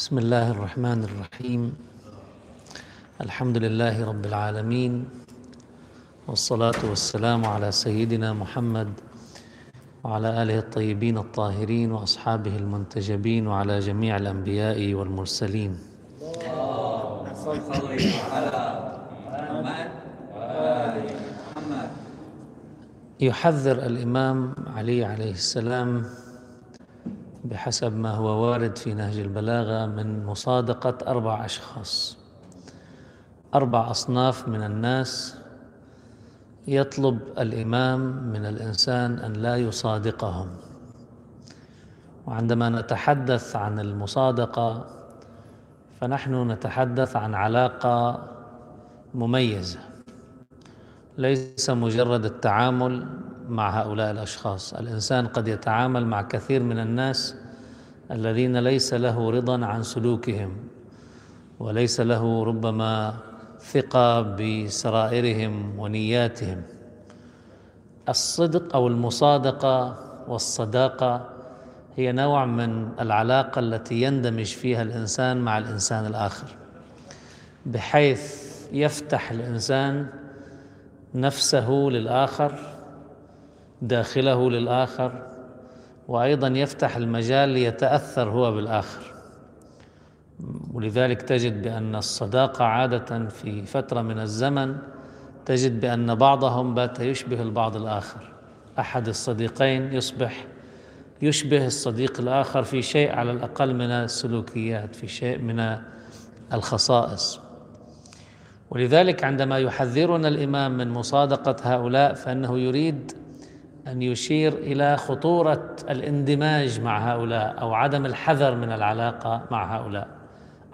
بسم الله الرحمن الرحيم. الحمد لله رب العالمين. والصلاة والسلام على سيدنا محمد وعلى آله الطيبين الطاهرين وأصحابه المنتجبين وعلى جميع الأنبياء والمرسلين. يحذر الإمام علي عليه السلام بحسب ما هو وارد في نهج البلاغة من مصادقة أربع أشخاص. أربع أصناف من الناس يطلب الإمام من الإنسان أن لا يصادقهم. وعندما نتحدث عن المصادقة فنحن نتحدث عن علاقة مميزة. ليس مجرد التعامل مع هؤلاء الأشخاص. الإنسان قد يتعامل مع كثير من الناس الذين ليس له رضا عن سلوكهم وليس له ربما ثقة بسرائرهم ونياتهم. الصدق أو المصادقة والصداقة هي نوع من العلاقة التي يندمج فيها الإنسان مع الإنسان الآخر بحيث يفتح الإنسان نفسه للآخر داخله للآخر وأيضا يفتح المجال ليتأثر هو بالآخر. ولذلك تجد بأن الصداقة عادة في فترة من الزمن تجد بأن بعضهم بات يشبه البعض الآخر. أحد الصديقين يصبح يشبه الصديق الآخر في شيء على الأقل من السلوكيات في شيء من الخصائص. ولذلك عندما يحذرنا الإمام من مصادقة هؤلاء فإنه يريد أن يشير إلى خطورة الاندماج مع هؤلاء أو عدم الحذر من العلاقة مع هؤلاء.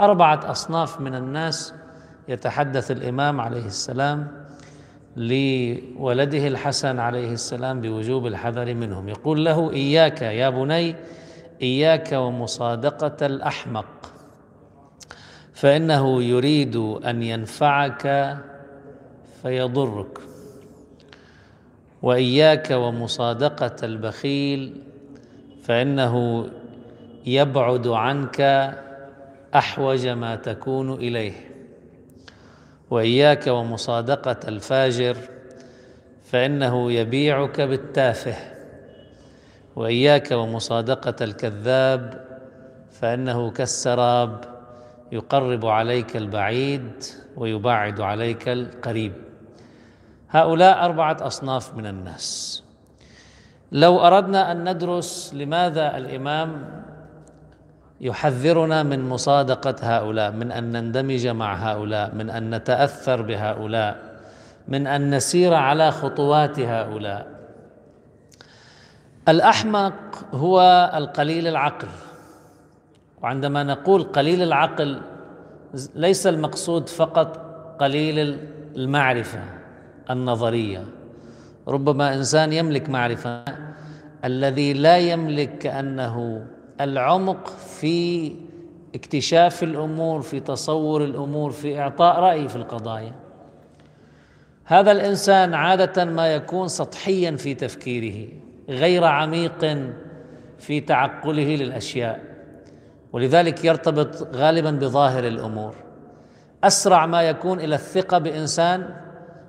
أربعة أصناف من الناس يتحدث الإمام عليه السلام لولده الحسن عليه السلام بوجوب الحذر منهم. يقول له إياك يا بني إياك ومصادقة الأحمق. فإنه يريد أن ينفعك فيضرك. وإياك ومصادقة البخيل فإنه يبعد عنك أحوج ما تكون إليه. وإياك ومصادقة الفاجر فإنه يبيعك بالتافه. وإياك ومصادقة الكذاب فإنه كالسراب يقرب عليك البعيد ويبعد عليك القريب. هؤلاء أربعة أصناف من الناس. لو أردنا أن ندرس لماذا الإمام يحذرنا من مصادقة هؤلاء من أن نندمج مع هؤلاء من أن نتأثر بهؤلاء من أن نسير على خطوات هؤلاء. الأحمق هو القليل العقل. وعندما نقول قليل العقل ليس المقصود فقط قليل المعرفة النظرية. ربما إنسان يملك معرفة. الذي لا يملك كانه العمق في اكتشاف الأمور في تصور الأمور في إعطاء رأي في القضايا. هذا الإنسان عادة ما يكون سطحيا في تفكيره غير عميق في تعقله للأشياء. ولذلك يرتبط غالبا بظاهر الأمور. أسرع ما يكون إلى الثقة بإنسان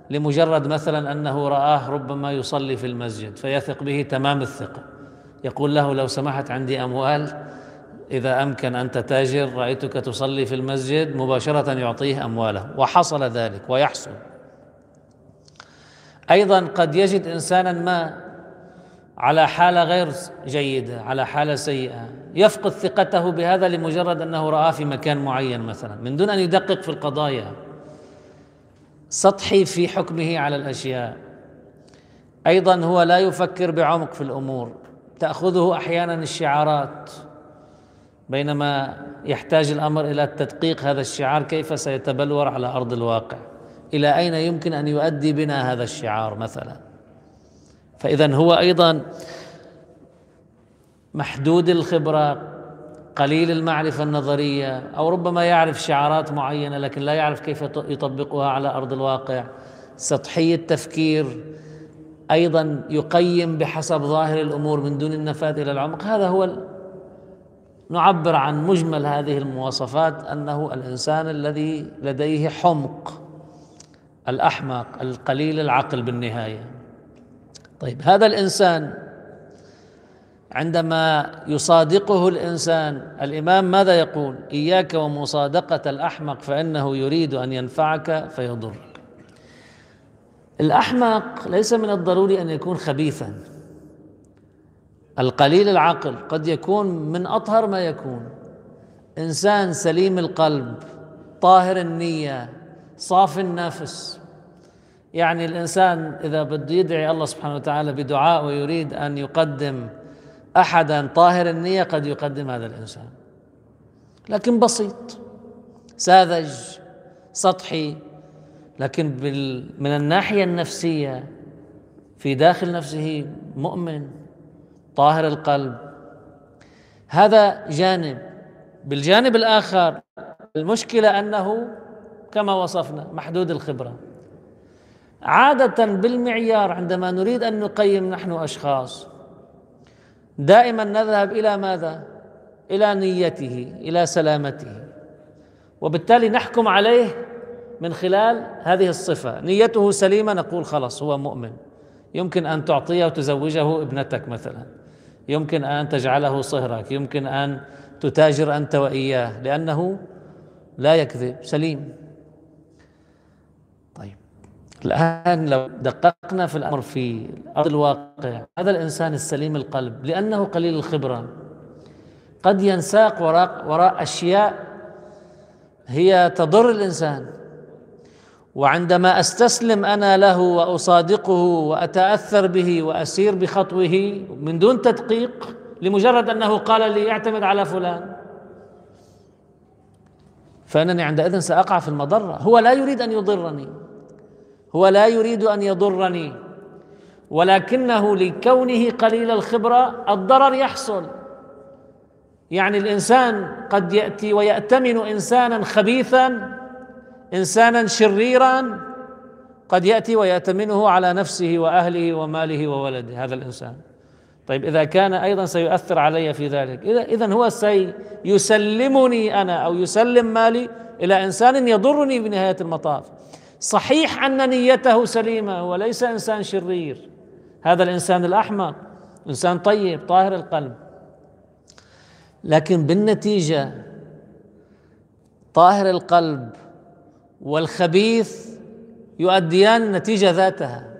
لمجرد مثلا أنه رآه ربما يصلي في المسجد فيثق به تمام الثقة. يقول له لو سمحت عندي أموال إذا أمكن أنت تاجر رأيتك تصلي في المسجد مباشرة يعطيه أمواله. وحصل ذلك ويحصل. أيضا قد يجد انسانا ما على حالة غير جيدة على حالة سيئة. يفقد ثقته بهذا لمجرد أنه رآه في مكان معين مثلا من دون أن يدقق في القضايا. سطحي في حكمه على الأشياء. أيضا هو لا يفكر بعمق في الأمور. تأخذه أحيانا الشعارات. بينما يحتاج الأمر إلى التدقيق هذا الشعار كيف سيتبلور على أرض الواقع؟ إلى أين يمكن أن يؤدي بنا هذا الشعار مثلا؟ فاذا هو أيضا محدود الخبرة قليل المعرفة النظرية أو ربما يعرف شعارات معينة لكن لا يعرف كيف يطبقها على أرض الواقع. سطحي التفكير أيضا يقيم بحسب ظاهر الأمور من دون النفاذ إلى العمق. هذا هو نعبر عن مجمل هذه المواصفات أنه الإنسان الذي لديه حمق الأحمق القليل العقل بالنهاية. طيب هذا الإنسان عندما يصادقه الإنسان الإمام ماذا يقول؟ إياك ومصادقة الأحمق فإنه يريد أن ينفعك فيضرك. الأحمق ليس من الضروري أن يكون خبيثا. القليل العقل قد يكون من أطهر ما يكون. إنسان سليم القلب طاهر النية صاف النفس. يعني الإنسان إذا بده يدعي الله سبحانه وتعالى بدعاء ويريد أن يقدم أحدا طاهر النية قد يقدم هذا الإنسان. لكن بسيط ساذج سطحي لكن من الناحية النفسية في داخل نفسه مؤمن طاهر القلب. هذا جانب. بالجانب الآخر المشكلة أنه كما وصفنا محدود الخبرة. عادة بالمعيار عندما نريد أن نقيم نحن أشخاص دائما نذهب إلى ماذا؟ إلى نيته إلى سلامته. وبالتالي نحكم عليه من خلال هذه الصفة. نيته سليمة نقول خلاص هو مؤمن. يمكن أن تعطيه وتزوجه ابنتك مثلا. يمكن أن تجعله صهرك. يمكن أن تتاجر أنت وإياه لأنه لا يكذب سليم. الآن لو دققنا في الأمر في أرض الواقع هذا الإنسان السليم القلب لأنه قليل الخبرة. قد ينساق وراء وراء أشياء هي تضر الإنسان. وعندما أستسلم أنا له وأصادقه وأتأثر به وأسير بخطوه من دون تدقيق لمجرد أنه قال لي اعتمد على فلان. فأنني عندئذ سأقع في المضرة. هو لا يريد أن يضرني. هو لا يريد أن يضرني ولكنه لكونه قليل الخبرة الضرر يحصل. يعني الإنسان قد يأتي ويأتمن إنسانا خبيثا إنسانا شريرا قد يأتي ويأتمنه على نفسه وأهله وماله وولده هذا الإنسان. طيب إذا كان أيضا سيؤثر علي في ذلك. اذا هو سيسلمني أنا أو يسلم مالي إلى إنسان يضرني بنهاية المطاف. صحيح أن نيته سليمة وليس إنسان شرير. هذا الإنسان الاحمق إنسان طيب طاهر القلب. لكن بالنتيجة طاهر القلب والخبيث يؤديان النتيجة ذاتها.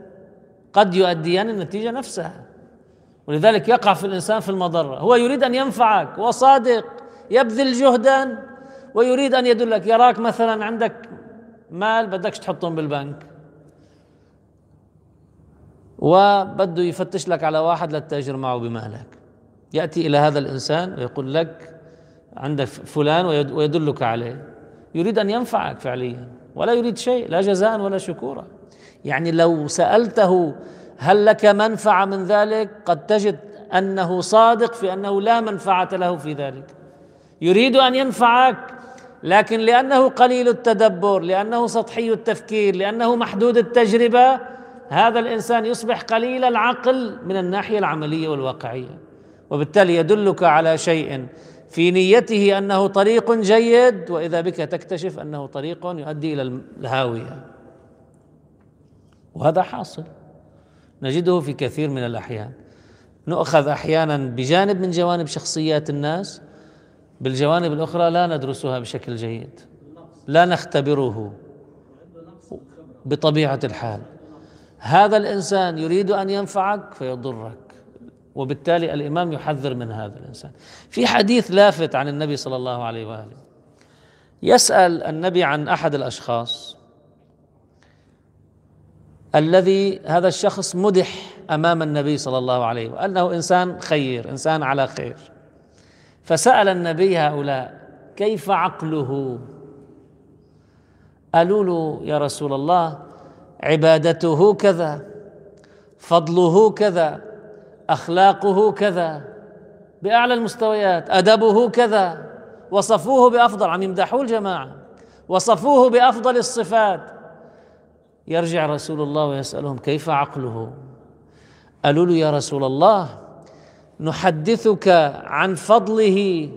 قد يؤديان النتيجة نفسها. ولذلك يقع في الإنسان في المضرة. هو يريد أن ينفعك وصادق يبذل جهدا ويريد أن يدلك. يراك مثلا عندك مال بدكش تحطهم بالبنك. وبده يفتش لك على واحد لتتاجر معه بمالك. يأتي إلى هذا الإنسان ويقول لك عندك فلان ويدلك عليه. يريد أن ينفعك فعليا ولا يريد شيء لا جزاء ولا شكورا. يعني لو سألته هل لك منفعة من ذلك قد تجد أنه صادق في أنه لا منفعة له في ذلك. يريد أن ينفعك لكن لأنه قليل التدبر لأنه سطحي التفكير لأنه محدود التجربة هذا الإنسان يصبح قليل العقل من الناحية العملية والواقعية. وبالتالي يدلك على شيء في نيته أنه طريق جيد وإذا بك تكتشف أنه طريق يؤدي إلى الهاوية. وهذا حاصل. نجده في كثير من الأحيان. نؤخذ أحيانا بجانب من جوانب شخصيات الناس بالجوانب الأخرى لا ندرسها بشكل جيد. لا نختبره بطبيعة الحال. هذا الإنسان يريد أن ينفعك فيضرك وبالتالي الإمام يحذر من هذا الإنسان. في حديث لافت عن النبي صلى الله عليه وآله. يسأل النبي عن أحد الأشخاص الذي هذا الشخص مدح أمام النبي صلى الله عليه وآله أنه إنسان خير إنسان على خير. فسأل النبي هؤلاء كيف عقله؟ قالوا له يا رسول الله عبادته كذا فضله كذا أخلاقه كذا بأعلى المستويات أدبه كذا وصفوه بافضل عم يمدحوه الجماعة وصفوه بأفضل الصفات. يرجع رسول الله ويسألهم كيف عقله؟ قالوا له يا رسول الله نحدثك عن فضله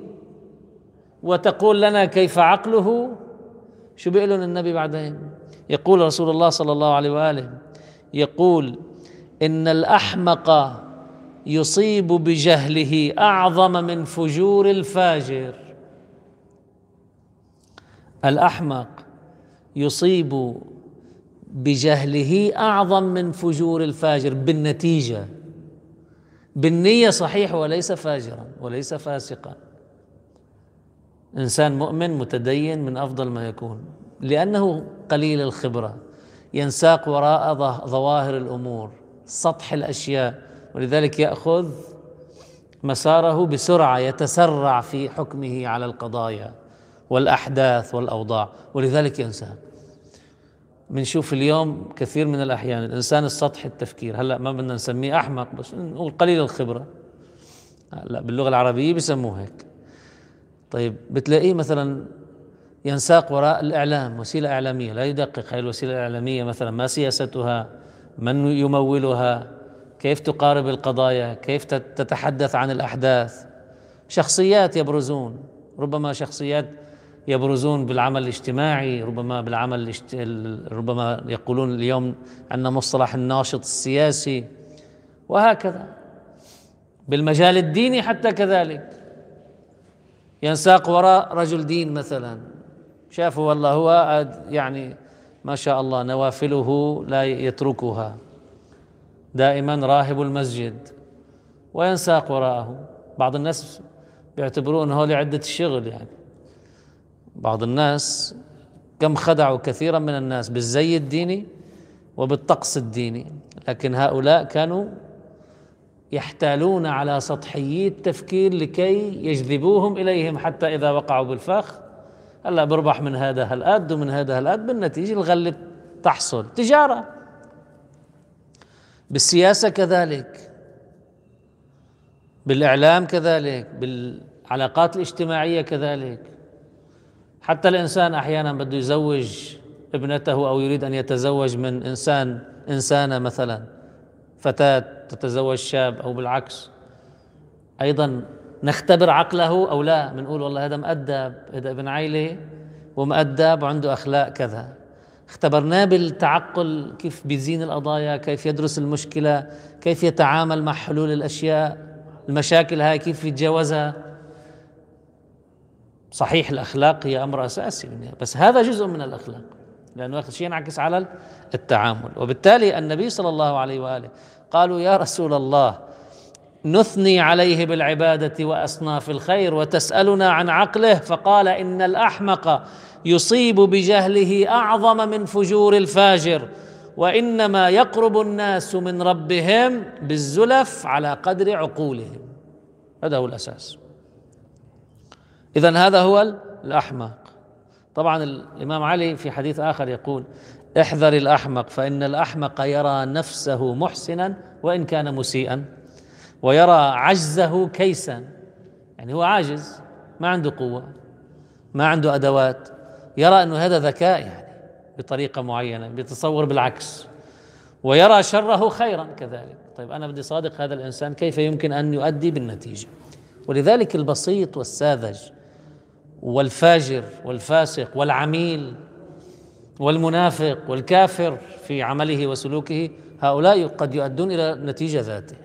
وتقول لنا كيف عقله؟ شو بيقول النبي بعدين؟ يقول رسول الله صلى الله عليه وآله يقول إن الأحمق يصيب بجهله أعظم من فجور الفاجر. الأحمق يصيب بجهله أعظم من فجور الفاجر بالنتيجة. بالنية صحيح وليس فاجرا وليس فاسقا. إنسان مؤمن متدين من أفضل ما يكون لأنه قليل الخبرة ينساق وراء ظواهر الأمور سطح الأشياء ولذلك يأخذ مساره بسرعة يتسرع في حكمه على القضايا والأحداث والأوضاع ولذلك ينساق. بنشوف اليوم كثير من الأحيان الإنسان السطحي التفكير. هلأ ما بدنا نسميه أحمق بس نقول قليل الخبرة. لا باللغة العربية بسموه هيك. طيب بتلاقيه مثلا ينساق وراء الإعلام وسيلة إعلامية. لا يدقق هذه الوسيلة الإعلامية مثلا ما سياستها من يمولها كيف تقارب القضايا كيف تتحدث عن الأحداث. شخصيات يبرزون. ربما شخصيات يبرزون بالعمل الاجتماعي ربما بالعمل. ربما يقولون اليوم عندنا مصطلح الناشط السياسي وهكذا. بالمجال الديني حتى كذلك. ينساق وراء رجل دين مثلا. شافوا والله هو يعني ما شاء الله نوافله لا يتركها. دائما راهب المسجد. وينساق وراءه. بعض الناس بيعتبروه إنه لعدة الشغل يعني. بعض الناس كم خدعوا كثيرا من الناس بالزي الديني وبالطقس الديني لكن هؤلاء كانوا يحتالون على سطحيي التفكير لكي يجذبوهم إليهم حتى إذا وقعوا بالفخ. هلا بربح من هذا هالقد ومن هذا هالقد بالنتيجة الغله تحصل تجارة. بالسياسة كذلك بالإعلام كذلك بالعلاقات الاجتماعية كذلك. حتى الإنسان أحيانا بده يزوج ابنته أو يريد أن يتزوج من إنسان إنسانة مثلا فتاة تتزوج شاب أو بالعكس. أيضا نختبر عقله أو لا بنقول والله هذا مؤدب هذا ابن عيلة ومؤدب وعنده أخلاق كذا. اختبرناه بالتعقل كيف بيزين القضايا كيف يدرس المشكلة كيف يتعامل مع حلول الأشياء المشاكل هاي كيف يتجاوزها. صحيح الأخلاق هي أمر أساسي بس هذا جزء من الأخلاق لأنه هذا الشيء ينعكس على التعامل. وبالتالي النبي صلى الله عليه وآله قالوا يا رسول الله نثني عليه بالعبادة وأصناف الخير وتسألنا عن عقله. فقال إن الأحمق يصيب بجهله أعظم من فجور الفاجر وإنما يقرب الناس من ربهم بالزلف على قدر عقولهم. هذا هو الأساس. اذا هذا هو الأحمق. طبعا الإمام علي في حديث آخر يقول احذر الأحمق فإن الأحمق يرى نفسه محسنا وإن كان مسيئا ويرى عجزه كيسا. يعني هو عاجز ما عنده قوة ما عنده أدوات يرى إنه هذا ذكاء يعني بطريقة معينة بيتصور بالعكس ويرى شره خيرا كذلك. طيب أنا بدي صادق هذا الإنسان كيف يمكن أن يؤدي بالنتيجة؟ ولذلك البسيط والساذج والفاجر والفاسق والعميل والمنافق والكافر في عمله وسلوكه هؤلاء قد يؤدون إلى نتيجة ذاته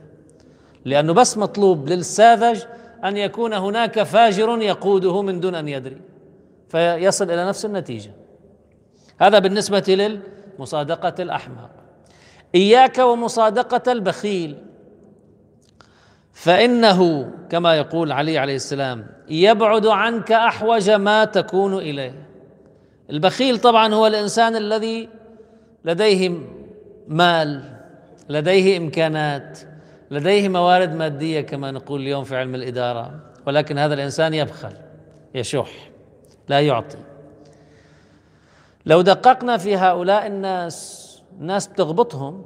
لأنه بس مطلوب للساذج أن يكون هناك فاجر يقوده من دون أن يدري فيصل إلى نفس النتيجة. هذا بالنسبة للمصادقة الأحمق. إياك ومصادقة البخيل. فإنه كما يقول علي عليه السلام يبعد عنك أحوج ما تكون إليه. البخيل طبعا هو الإنسان الذي لديه مال لديه إمكانات لديه موارد مادية كما نقول اليوم في علم الإدارة ولكن هذا الإنسان يبخل يشح لا يعطي. لو دققنا في هؤلاء الناس الناس بتغبطهم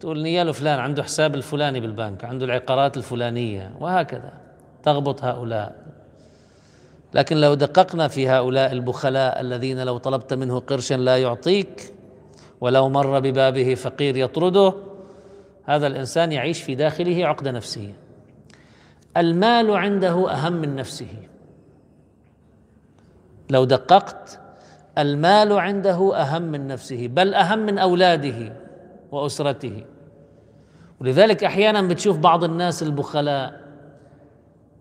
تقول نياله فلان عنده حساب الفلاني بالبنك عنده العقارات الفلانية وهكذا. تغبط هؤلاء. لكن لو دققنا في هؤلاء البخلاء الذين لو طلبت منه قرشا لا يعطيك ولو مر ببابه فقير يطرده هذا الإنسان يعيش في داخله عقده نفسيه المال عنده أهم من نفسه. لو دققت المال عنده أهم من نفسه بل أهم من أولاده وأسرته. ولذلك أحيانا بتشوف بعض الناس البخلاء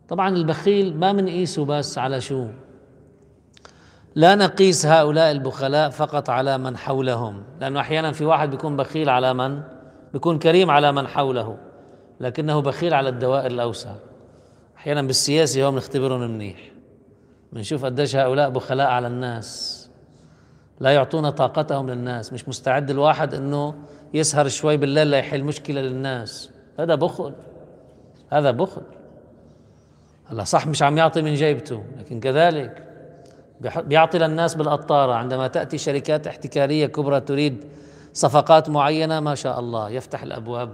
طبعا البخيل ما منقيسه بس على شو. لا نقيس هؤلاء البخلاء فقط على من حولهم لأنه أحيانا في واحد بيكون بخيل على من؟ بيكون كريم على من حوله لكنه بخيل على الدوائر الأوسع. أحيانا بالسياسة هم نختبرهم منيح. بنشوف قديش هؤلاء بخلاء على الناس. لا يعطون طاقتهم للناس. مش مستعد الواحد إنه يسهر شوي بالليل ليحل مشكلة للناس. هذا بخل. هذا بخل. هلا صح مش عم يعطي من جيبته لكن كذلك بيعطي للناس بالقطارة. عندما تأتي شركات احتكارية كبرى تريد صفقات معينة ما شاء الله يفتح الأبواب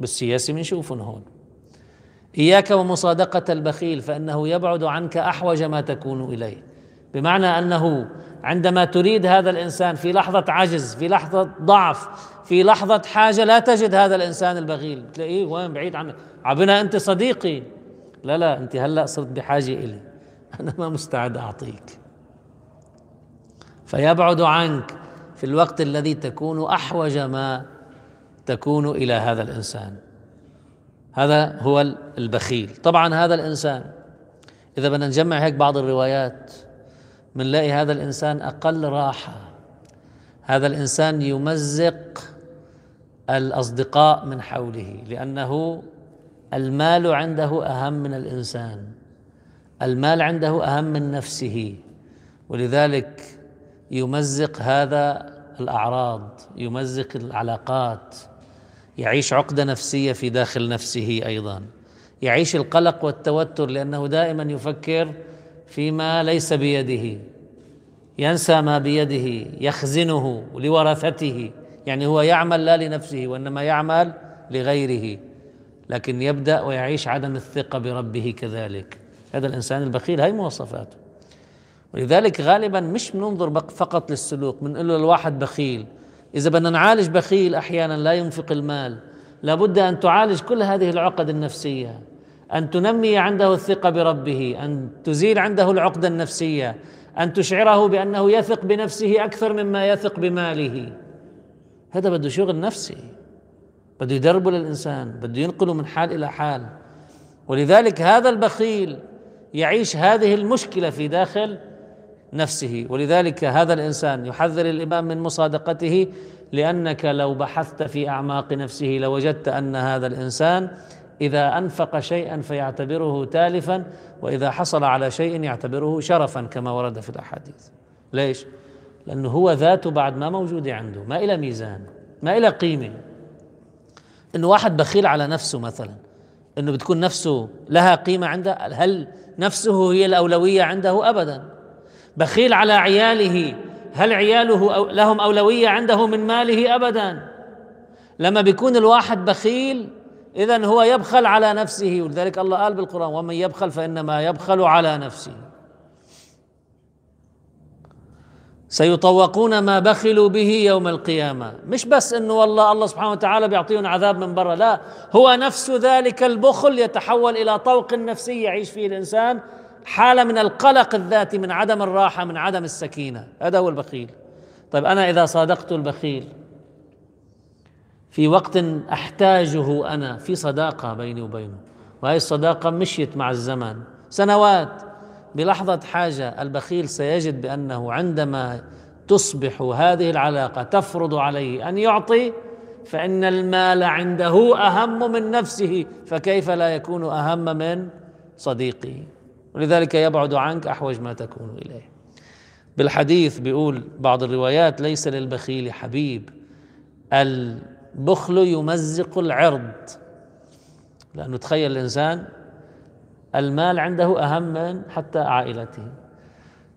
بالسياسة بنشوفهم هون. إياك ومصادقة البخيل فإنه يبعد عنك أحوج ما تكون إليه. بمعنى أنه عندما تريد هذا الإنسان في لحظة عجز في لحظة ضعف في لحظة حاجة لا تجد هذا الإنسان البخيل. تلاقيه وين؟ بعيد عنك. عبنا أنت صديقي. لا لا أنت هلأ صرت بحاجة إلي. أنا ما مستعد أعطيك. فيبعد عنك في الوقت الذي تكون أحوج ما تكون إلى هذا الإنسان. هذا هو البخيل. طبعا هذا الإنسان إذا بدنا نجمع هيك بعض الروايات بنلاقي هذا الإنسان أقل راحة. هذا الإنسان يمزق الأصدقاء من حوله لأنه المال عنده أهم من الإنسان. المال عنده أهم من نفسه. ولذلك يمزق هذا الأعراض يمزق العلاقات. يعيش عقدة نفسية في داخل نفسه أيضا. يعيش القلق والتوتر لأنه دائما يفكر فيما ليس بيده. ينسى ما بيده يخزنه لورثته يعني هو يعمل لا لنفسه وإنما يعمل لغيره. لكن يبدأ ويعيش عدم الثقة بربه كذلك. هذا الإنسان البخيل هاي مواصفاته. ولذلك غالبا مش بننظر فقط للسلوك بنقول له الواحد بخيل. إذا بدنا نعالج بخيل أحيانا لا ينفق المال. لابد أن تعالج كل هذه العقد النفسية. أن تنمي عنده الثقة بربه أن تزيل عنده العقده النفسية أن تشعره بأنه يثق بنفسه أكثر مما يثق بماله. هذا بده شغل نفسي. بده يدربه للإنسان بده ينقله من حال إلى حال. ولذلك هذا البخيل يعيش هذه المشكلة في داخل نفسه. ولذلك هذا الإنسان يحذر الإمام من مصادقته لأنك لو بحثت في أعماق نفسه لوجدت أن هذا الإنسان إذا أنفق شيئا فيعتبره تالفا وإذا حصل على شيء يعتبره شرفا كما ورد في الأحاديث. ليش؟ لأنه هو ذاته بعد ما موجوده عنده ما إلى ميزان ما إلى قيمة. انه واحد بخيل على نفسه مثلا إنه بتكون نفسه لها قيمة عنده هل نفسه هي الأولوية عنده؟ ابدا. بخيل على عياله هل عياله أو لهم أولوية عنده من ماله؟ ابدا. لما بيكون الواحد بخيل إذا هو يبخل على نفسه ولذلك الله قال بالقرآن ومن يبخل فإنما يبخل على نفسه. سيطوقون ما بخلوا به يوم القيامة. مش بس إنه والله الله سبحانه وتعالى بيعطيهم عذاب من برا لا هو نفس ذلك البخل يتحول إلى طوق نفسي يعيش فيه الإنسان حالة من القلق الذاتي من عدم الراحة من عدم السكينة. هذا هو البخيل. طيب أنا إذا صادقت البخيل في وقت أحتاجه أنا في صداقة بيني وبينه. وهي الصداقة مشيت مع الزمن. سنوات بلحظة حاجة البخيل سيجد بأنه عندما تصبح هذه العلاقة تفرض عليه أن يعطي فإن المال عنده أهم من نفسه فكيف لا يكون أهم من صديقه؟ ولذلك يبعد عنك أحوج ما تكون إليه. بالحديث بيقول بعض الروايات ليس للبخيل حبيب بخل يمزق العرض. لأنه تخيل الإنسان المال عنده أهم من حتى عائلته.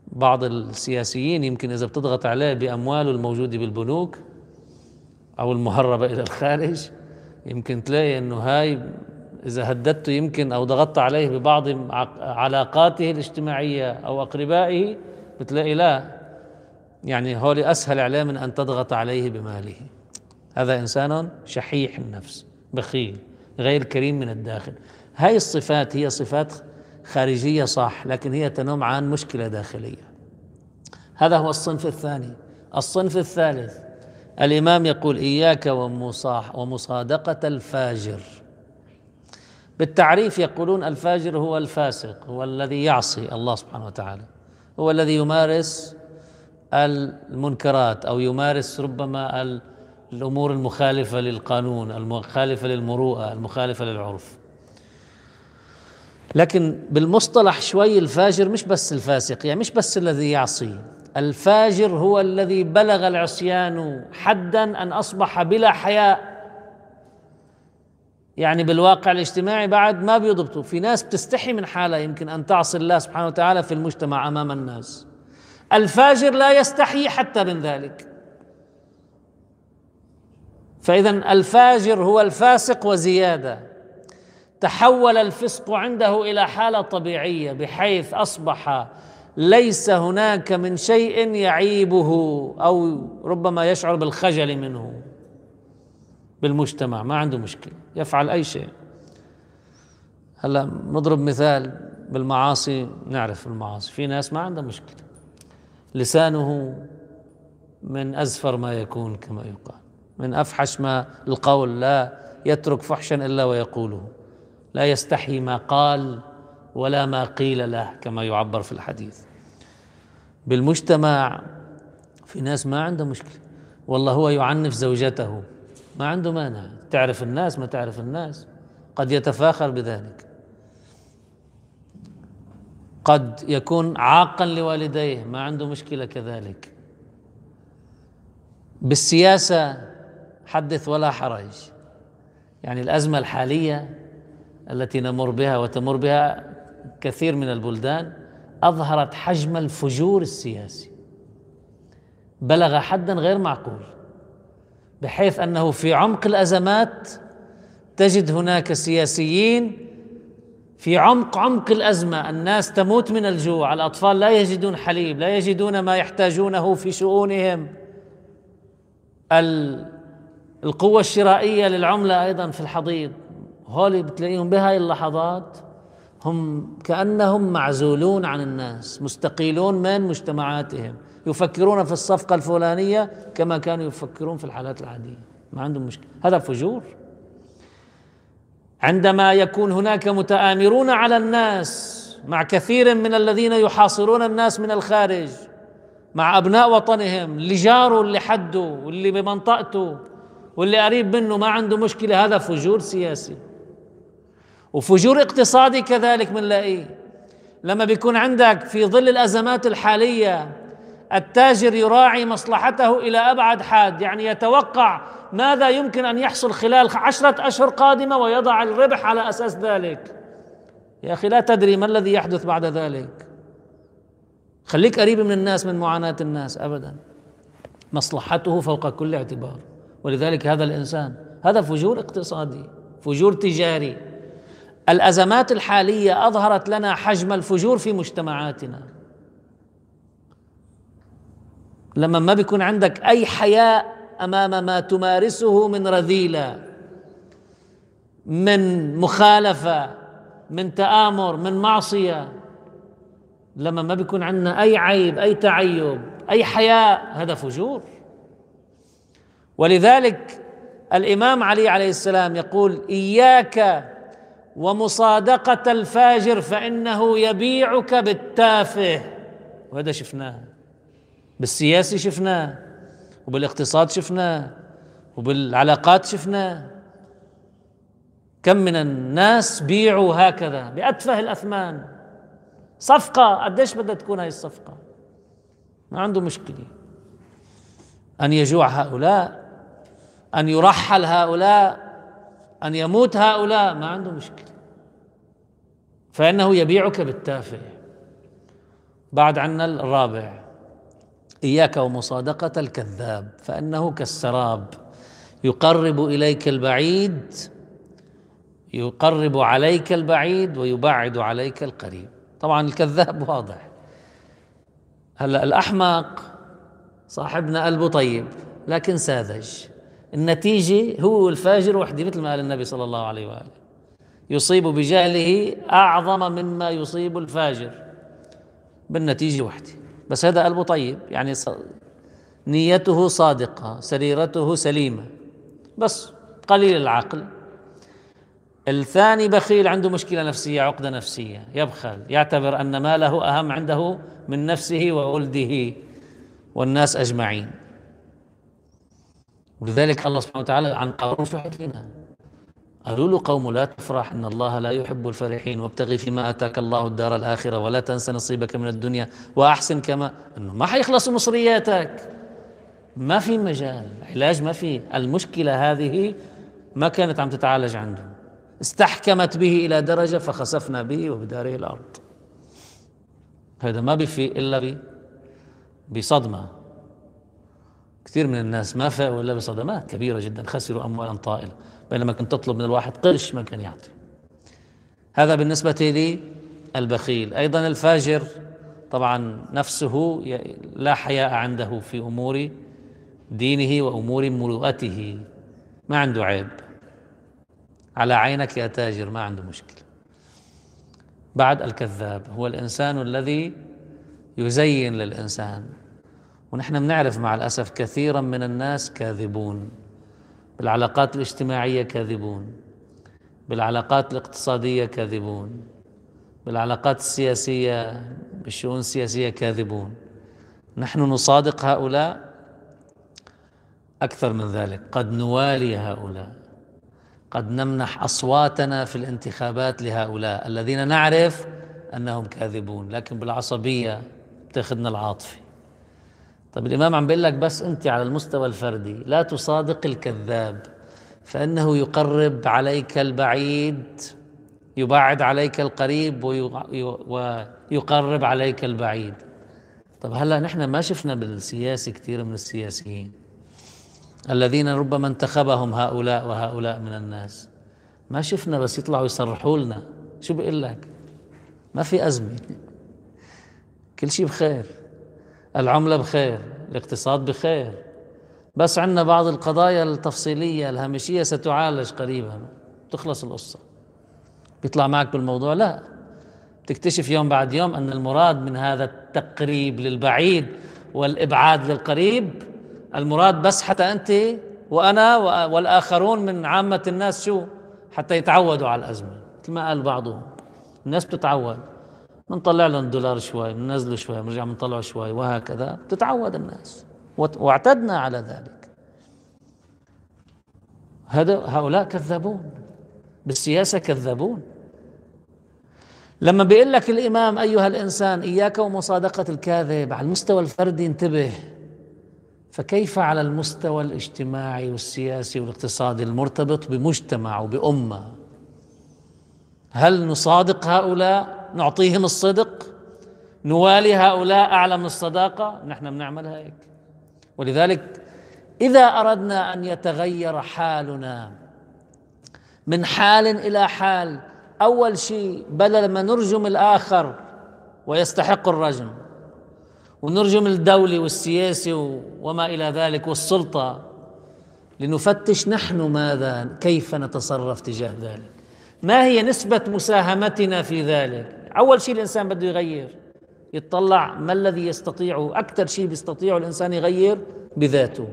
بعض السياسيين يمكن إذا بتضغط عليه بأمواله الموجودة بالبنوك أو المهربة إلى الخارج يمكن تلاقي أنه هاي إذا هددته يمكن أو ضغطت عليه ببعض علاقاته الاجتماعية أو أقربائه بتلاقي لا. يعني هولي أسهل عليه من أن تضغط عليه بماله. هذا إنسان شحيح النفس بخيل غير كريم من الداخل. هاي الصفات هي صفات خارجية صح لكن هي تنم عن مشكلة داخلية. هذا هو الصنف الثاني. الصنف الثالث الإمام يقول إياك ومصادقة الفاجر. بالتعريف يقولون الفاجر هو الفاسق هو الذي يعصي الله سبحانه وتعالى. هو الذي يمارس المنكرات أو يمارس ربما الأمور المخالفة للقانون المخالفة للمروءة المخالفة للعرف. لكن بالمصطلح شوي الفاجر مش بس الفاسق يعني مش بس الذي يعصي. الفاجر هو الذي بلغ العصيان حدا أن أصبح بلا حياء. يعني بالواقع الاجتماعي بعد ما بيضبطوا. في ناس بتستحي من حالها يمكن أن تعصي الله سبحانه وتعالى في المجتمع أمام الناس. الفاجر لا يستحي حتى من ذلك. فاذا الفاجر هو الفاسق وزيادة. تحول الفسق عنده إلى حالة طبيعية بحيث أصبح ليس هناك من شيء يعيبه أو ربما يشعر بالخجل منه بالمجتمع. ما عنده مشكلة يفعل أي شيء. هلا نضرب مثال بالمعاصي نعرف المعاصي. في ناس ما عندها مشكلة. لسانه من أزفر ما يكون كما يقال من أفحش ما القول لا يترك فحشا إلا ويقوله. لا يستحي ما قال ولا ما قيل له كما يعبر في الحديث. بالمجتمع في ناس ما عنده مشكلة. والله هو يعنف زوجته ما عنده مانع. تعرف الناس ما تعرف الناس. قد يتفاخر بذلك. قد يكون عاقا لوالديه ما عنده مشكلة كذلك. بالسياسة حدث ولا حرج. يعني الأزمة الحالية التي نمر بها وتمر بها كثير من البلدان أظهرت حجم الفجور السياسي. بلغ حدا غير معقول بحيث أنه في عمق الأزمات تجد هناك سياسيين في عمق عمق الأزمة. الناس تموت من الجوع الأطفال لا يجدون حليب لا يجدون ما يحتاجونه في شؤونهم. القوة الشرائية للعملة أيضا في الحضيض. هولي بتلاقيهم بهاي اللحظات هم كأنهم معزولون عن الناس مستقيلون من مجتمعاتهم يفكرون في الصفقة الفلانية كما كانوا يفكرون في الحالات العادية. ما عندهم مشكلة. هذا فجور. عندما يكون هناك متآمرون على الناس مع كثير من الذين يحاصرون الناس من الخارج مع أبناء وطنهم اللي جاره اللي حده واللي بمنطقته واللي قريب منه ما عنده مشكلة هذا فجور سياسي. وفجور اقتصادي كذلك بنلاقيه لما بيكون عندك في ظل الأزمات الحالية التاجر يراعي مصلحته إلى أبعد حاد يعني يتوقع ماذا يمكن أن يحصل خلال عشرة أشهر قادمة ويضع الربح على أساس ذلك. يا أخي لا تدري ما الذي يحدث بعد ذلك. خليك قريب من الناس من معاناة الناس ابدا. مصلحته فوق كل اعتبار. ولذلك هذا الإنسان هذا فجور اقتصادي فجور تجاري. الأزمات الحالية أظهرت لنا حجم الفجور في مجتمعاتنا. لما ما بيكون عندك أي حياء أمام ما تمارسه من رذيلة من مخالفة من تآمر من معصية لما ما بيكون عندنا أي عيب أي تعيب أي حياء هذا فجور. ولذلك الإمام علي عليه السلام يقول إياك ومصادقة الفاجر فإنه يبيعك بالتافه. وهذا شفناه. بالسياسي شفناه. وبالاقتصاد شفناه. وبالعلاقات شفناه. كم من الناس بيعوا هكذا بأتفه الأثمان. صفقة قديش بدها تكون هاي الصفقة؟ ما عنده مشكلة. أن يجوع هؤلاء أن يرحل هؤلاء أن يموت هؤلاء ما عنده مشكلة. فإنه يبيعك بالتافه. بعد عنا الرابع. إياك ومصادقة الكذاب فإنه كالسراب. يقرب إليك البعيد يقرب عليك البعيد ويبعد عليك القريب. طبعا الكذاب واضح. هلأ الأحمق صاحبنا قلبه طيب لكن ساذج. النتيجة هو الفاجر وحده مثل ما قال النبي صلى الله عليه وآله. يصيب بجهله أعظم مما يصيب الفاجر. بالنتيجة وحده. بس هذا قلبه طيب يعني نيته صادقة سريرته سليمة. بس قليل العقل. الثاني بخيل عنده مشكلة نفسية عقدة نفسية. يبخل يعتبر أن ماله أهم عنده من نفسه وولده والناس أجمعين. ولذلك الله سبحانه وتعالى عن قارون شو لنا. قالوا له قوم لا تفرح إن الله لا يحب الفرحين وابتغي فيما آتاك الله الدار الآخرة ولا تنس نصيبك من الدنيا وأحسن كما إنه ما حيخلصوا مصرياتك. ما في مجال علاج ما في. المشكلة هذه ما كانت عم تتعالج عنده استحكمت به إلى درجة فخسفنا به وبداره الأرض. هذا ما بفي إلا بصدمة. كثير من الناس ما فاقوا إلا بصدمات كبيرة جدا خسروا اموالا طائله بينما كنت تطلب من الواحد قرش ما كان يعطي. هذا بالنسبة لي البخيل. أيضا الفاجر طبعا نفسه لا حياء عنده في أمور دينه وأمور مروءته. ما عنده عيب. على عينك يا تاجر ما عنده مشكلة. بعد الكذاب هو الإنسان الذي يزين للإنسان. ونحن بنعرف مع الأسف كثيرا من الناس كاذبون بالعلاقات الاجتماعية كاذبون بالعلاقات الاقتصادية كاذبون بالعلاقات السياسية بالشؤون السياسية كاذبون. نحن نصادق هؤلاء أكثر من ذلك قد نوالي هؤلاء قد نمنح أصواتنا في الانتخابات لهؤلاء الذين نعرف أنهم كاذبون لكن بالعصبية بتاخذنا العاطفة. طيب الإمام عم بيقول لك بس أنت على المستوى الفردي لا تصادق الكذاب فإنه يقرب عليك البعيد يبعد عليك القريب ويقرب عليك البعيد. طب هلأ نحن ما شفنا بالسياسة كثير من السياسيين؟ الذين ربما انتخبهم هؤلاء وهؤلاء من الناس. ما شفنا بس يطلعوا يصرحوا لنا. شو بيقول لك؟ ما في أزمة. كل شيء بخير. العملة بخير الاقتصاد بخير. بس عندنا بعض القضايا التفصيلية الهامشية ستعالج قريبا. تخلص القصة. بيطلع معك بالموضوع؟ لا. تكتشف يوم بعد يوم أن المراد من هذا التقريب للبعيد والإبعاد للقريب المراد بس حتى أنت وأنا والآخرون من عامة الناس شو؟ حتى يتعودوا على الأزمة. مثل ما قال بعضهم. الناس بتتعود. بنطلع لهم دولار شوي بننزله شوي بنرجع بنطلعه شوي وهكذا. تتعود الناس. واعتدنا على ذلك. هذا هؤلاء كذابون بالسياسة كذابون لما بيقول لك الإمام أيها الإنسان إياك ومصادقة الكاذب على المستوى الفردي انتبه. فكيف على المستوى الاجتماعي والسياسي والاقتصادي المرتبط بمجتمع وبأمة؟ هل نصادق هؤلاء؟ نعطيهم الصدق نوالي هؤلاء أعلى من الصداقة. نحن بنعمل هيك. ولذلك إذا أردنا أن يتغير حالنا من حال إلى حال أول شيء بدل ما نرجم الآخر ويستحق الرجم ونرجم الدولي والسياسي وما إلى ذلك والسلطة لنفتش نحن ماذا كيف نتصرف تجاه ذلك. ما هي نسبة مساهمتنا في ذلك؟ أول شيء الإنسان بده يغير يطلع ما الذي يستطيع أكثر شيء بيستطيعه الإنسان يغير بذاته.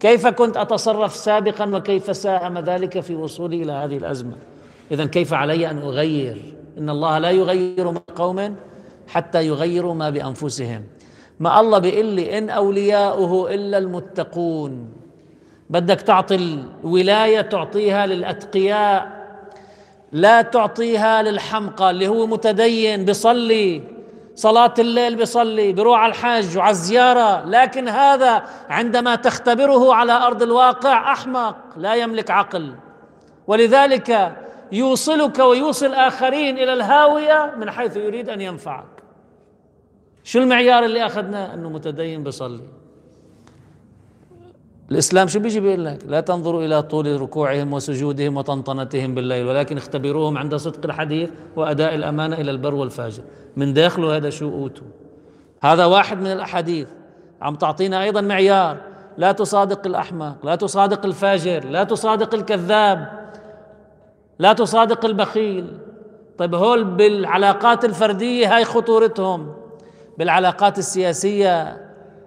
كيف كنت أتصرف سابقا وكيف ساهم ذلك في وصولي إلى هذه الأزمة؟ إذا كيف علي أن أغير؟ إن الله لا يغير ما قوم حتى يغيروا ما بأنفسهم. ما الله بيقول لي إن أولياؤه إلا المتقون. بدك تعطي الولاية تعطيها للأتقياء لا تعطيها للحمقى اللي هو متدين بصلي صلاة الليل بصلي بروح على الحج وعلى الزيارة. لكن هذا عندما تختبره على أرض الواقع أحمق لا يملك عقل. ولذلك يوصلك ويوصل آخرين إلى الهاوية من حيث يريد أن ينفعك. شو المعيار اللي أخذناه أنه متدين بصلي الإسلام شو بيجي بيقول لك؟ لا تنظروا إلى طول ركوعهم وسجودهم وطنطنتهم بالليل ولكن اختبروهم عند صدق الحديث وأداء الأمانة إلى البر والفاجر. من داخله هذا شو أوتوا؟ هذا واحد من الأحاديث. عم تعطينا أيضا معيار. لا تصادق الأحمق لا تصادق الفاجر لا تصادق الكذاب لا تصادق البخيل. طيب هول بالعلاقات الفردية هاي خطورتهم. بالعلاقات السياسية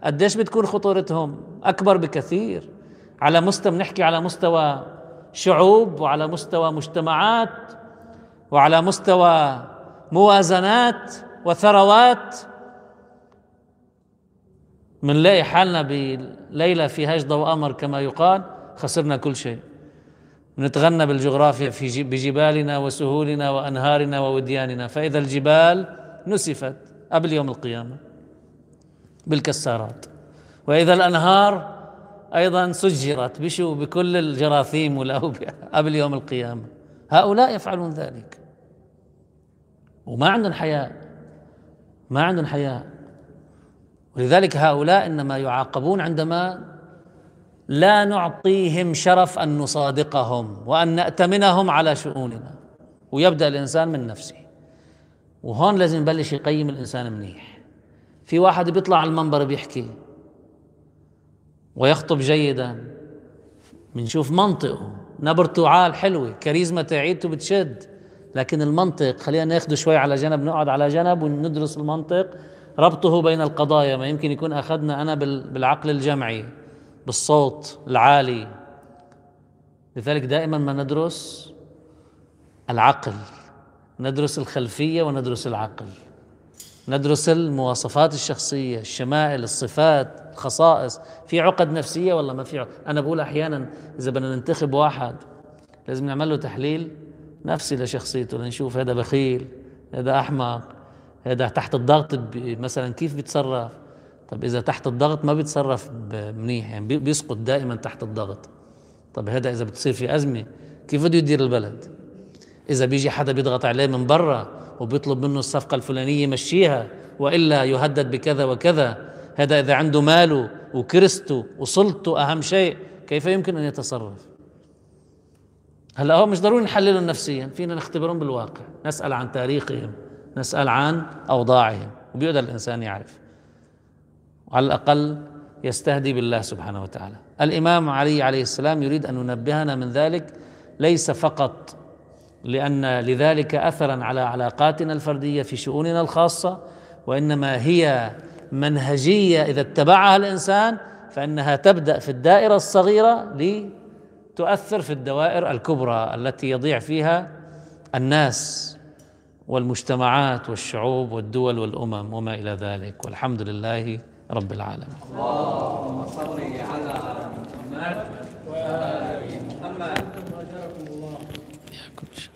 قديش بتكون خطورتهم؟ أكبر بكثير. على مستوى بنحكي على مستوى شعوب وعلى مستوى مجتمعات وعلى مستوى موازنات وثروات. منلاقي حالنا بليلة فيهاش ضوء قمر كما يقال خسرنا كل شيء. نتغنى بالجغرافيا في بجبالنا وسهولنا وأنهارنا وودياننا. فإذا الجبال نسفت قبل يوم القيامة. بالكسارات وإذا الأنهار أيضا سجرت بشو؟ بكل الجراثيم والأوبئة قبل يوم القيامة. هؤلاء يفعلون ذلك. وما عندهم حياء. ما عندهم حياء. ولذلك هؤلاء إنما يعاقبون عندما لا نعطيهم شرف أن نصادقهم وأن ناتمنهم على شؤوننا. ويبدأ الإنسان من نفسه. وهون لازم يبلش يقيم الإنسان منيح. في واحد بيطلع على المنبر بيحكي ويخطب جيدا. بنشوف منطقه. نبرته عال حلوة كاريزما تاعيته بتشد. لكن المنطق خلينا ناخده شوي على جنب نقعد على جنب وندرس المنطق. ربطه بين القضايا ما يمكن يكون أخذنا أنا بالعقل الجمعي بالصوت العالي. لذلك دائما ما ندرس العقل ندرس الخلفية وندرس العقل. ندرس المواصفات الشخصية الشمائل الصفات الخصائص. في عقد نفسية ولا ما في عقد؟ أنا بقول أحيانا إذا بدنا ننتخب واحد لازم نعمل له تحليل نفسي لشخصيته لنشوف هذا بخيل هذا أحمق هذا تحت الضغط مثلا كيف بيتصرف؟ طب إذا تحت الضغط ما بيتصرف منيح يعني بيسقط دائما تحت الضغط. طب هذا إذا بتصير في أزمة كيف بده يدير البلد؟ إذا بيجي حدا بيضغط عليه من برا وبيطلب منه الصفقة الفلانية يمشيها وإلا يهدد بكذا وكذا. هذا إذا عنده ماله وكرسته وسلطته أهم شيء كيف يمكن أن يتصرف؟ هلا هو مش ضروري نحللهم نفسيا فينا نختبرهم بالواقع. نسأل عن تاريخهم نسأل عن أوضاعهم وبيقدر الإنسان يعرف. على الأقل يستهدي بالله سبحانه وتعالى. الإمام علي عليه السلام يريد أن ينبهنا من ذلك ليس فقط لأن لذلك أثرا على علاقاتنا الفردية في شؤوننا الخاصة وإنما هي منهجية إذا اتبعها الإنسان فإنها تبدأ في الدائرة الصغيرة لتؤثر في الدوائر الكبرى التي يضيع فيها الناس والمجتمعات والشعوب والدول والأمم وما إلى ذلك. والحمد لله رب العالمين. اللهم صل على محمد وآل محمد. الله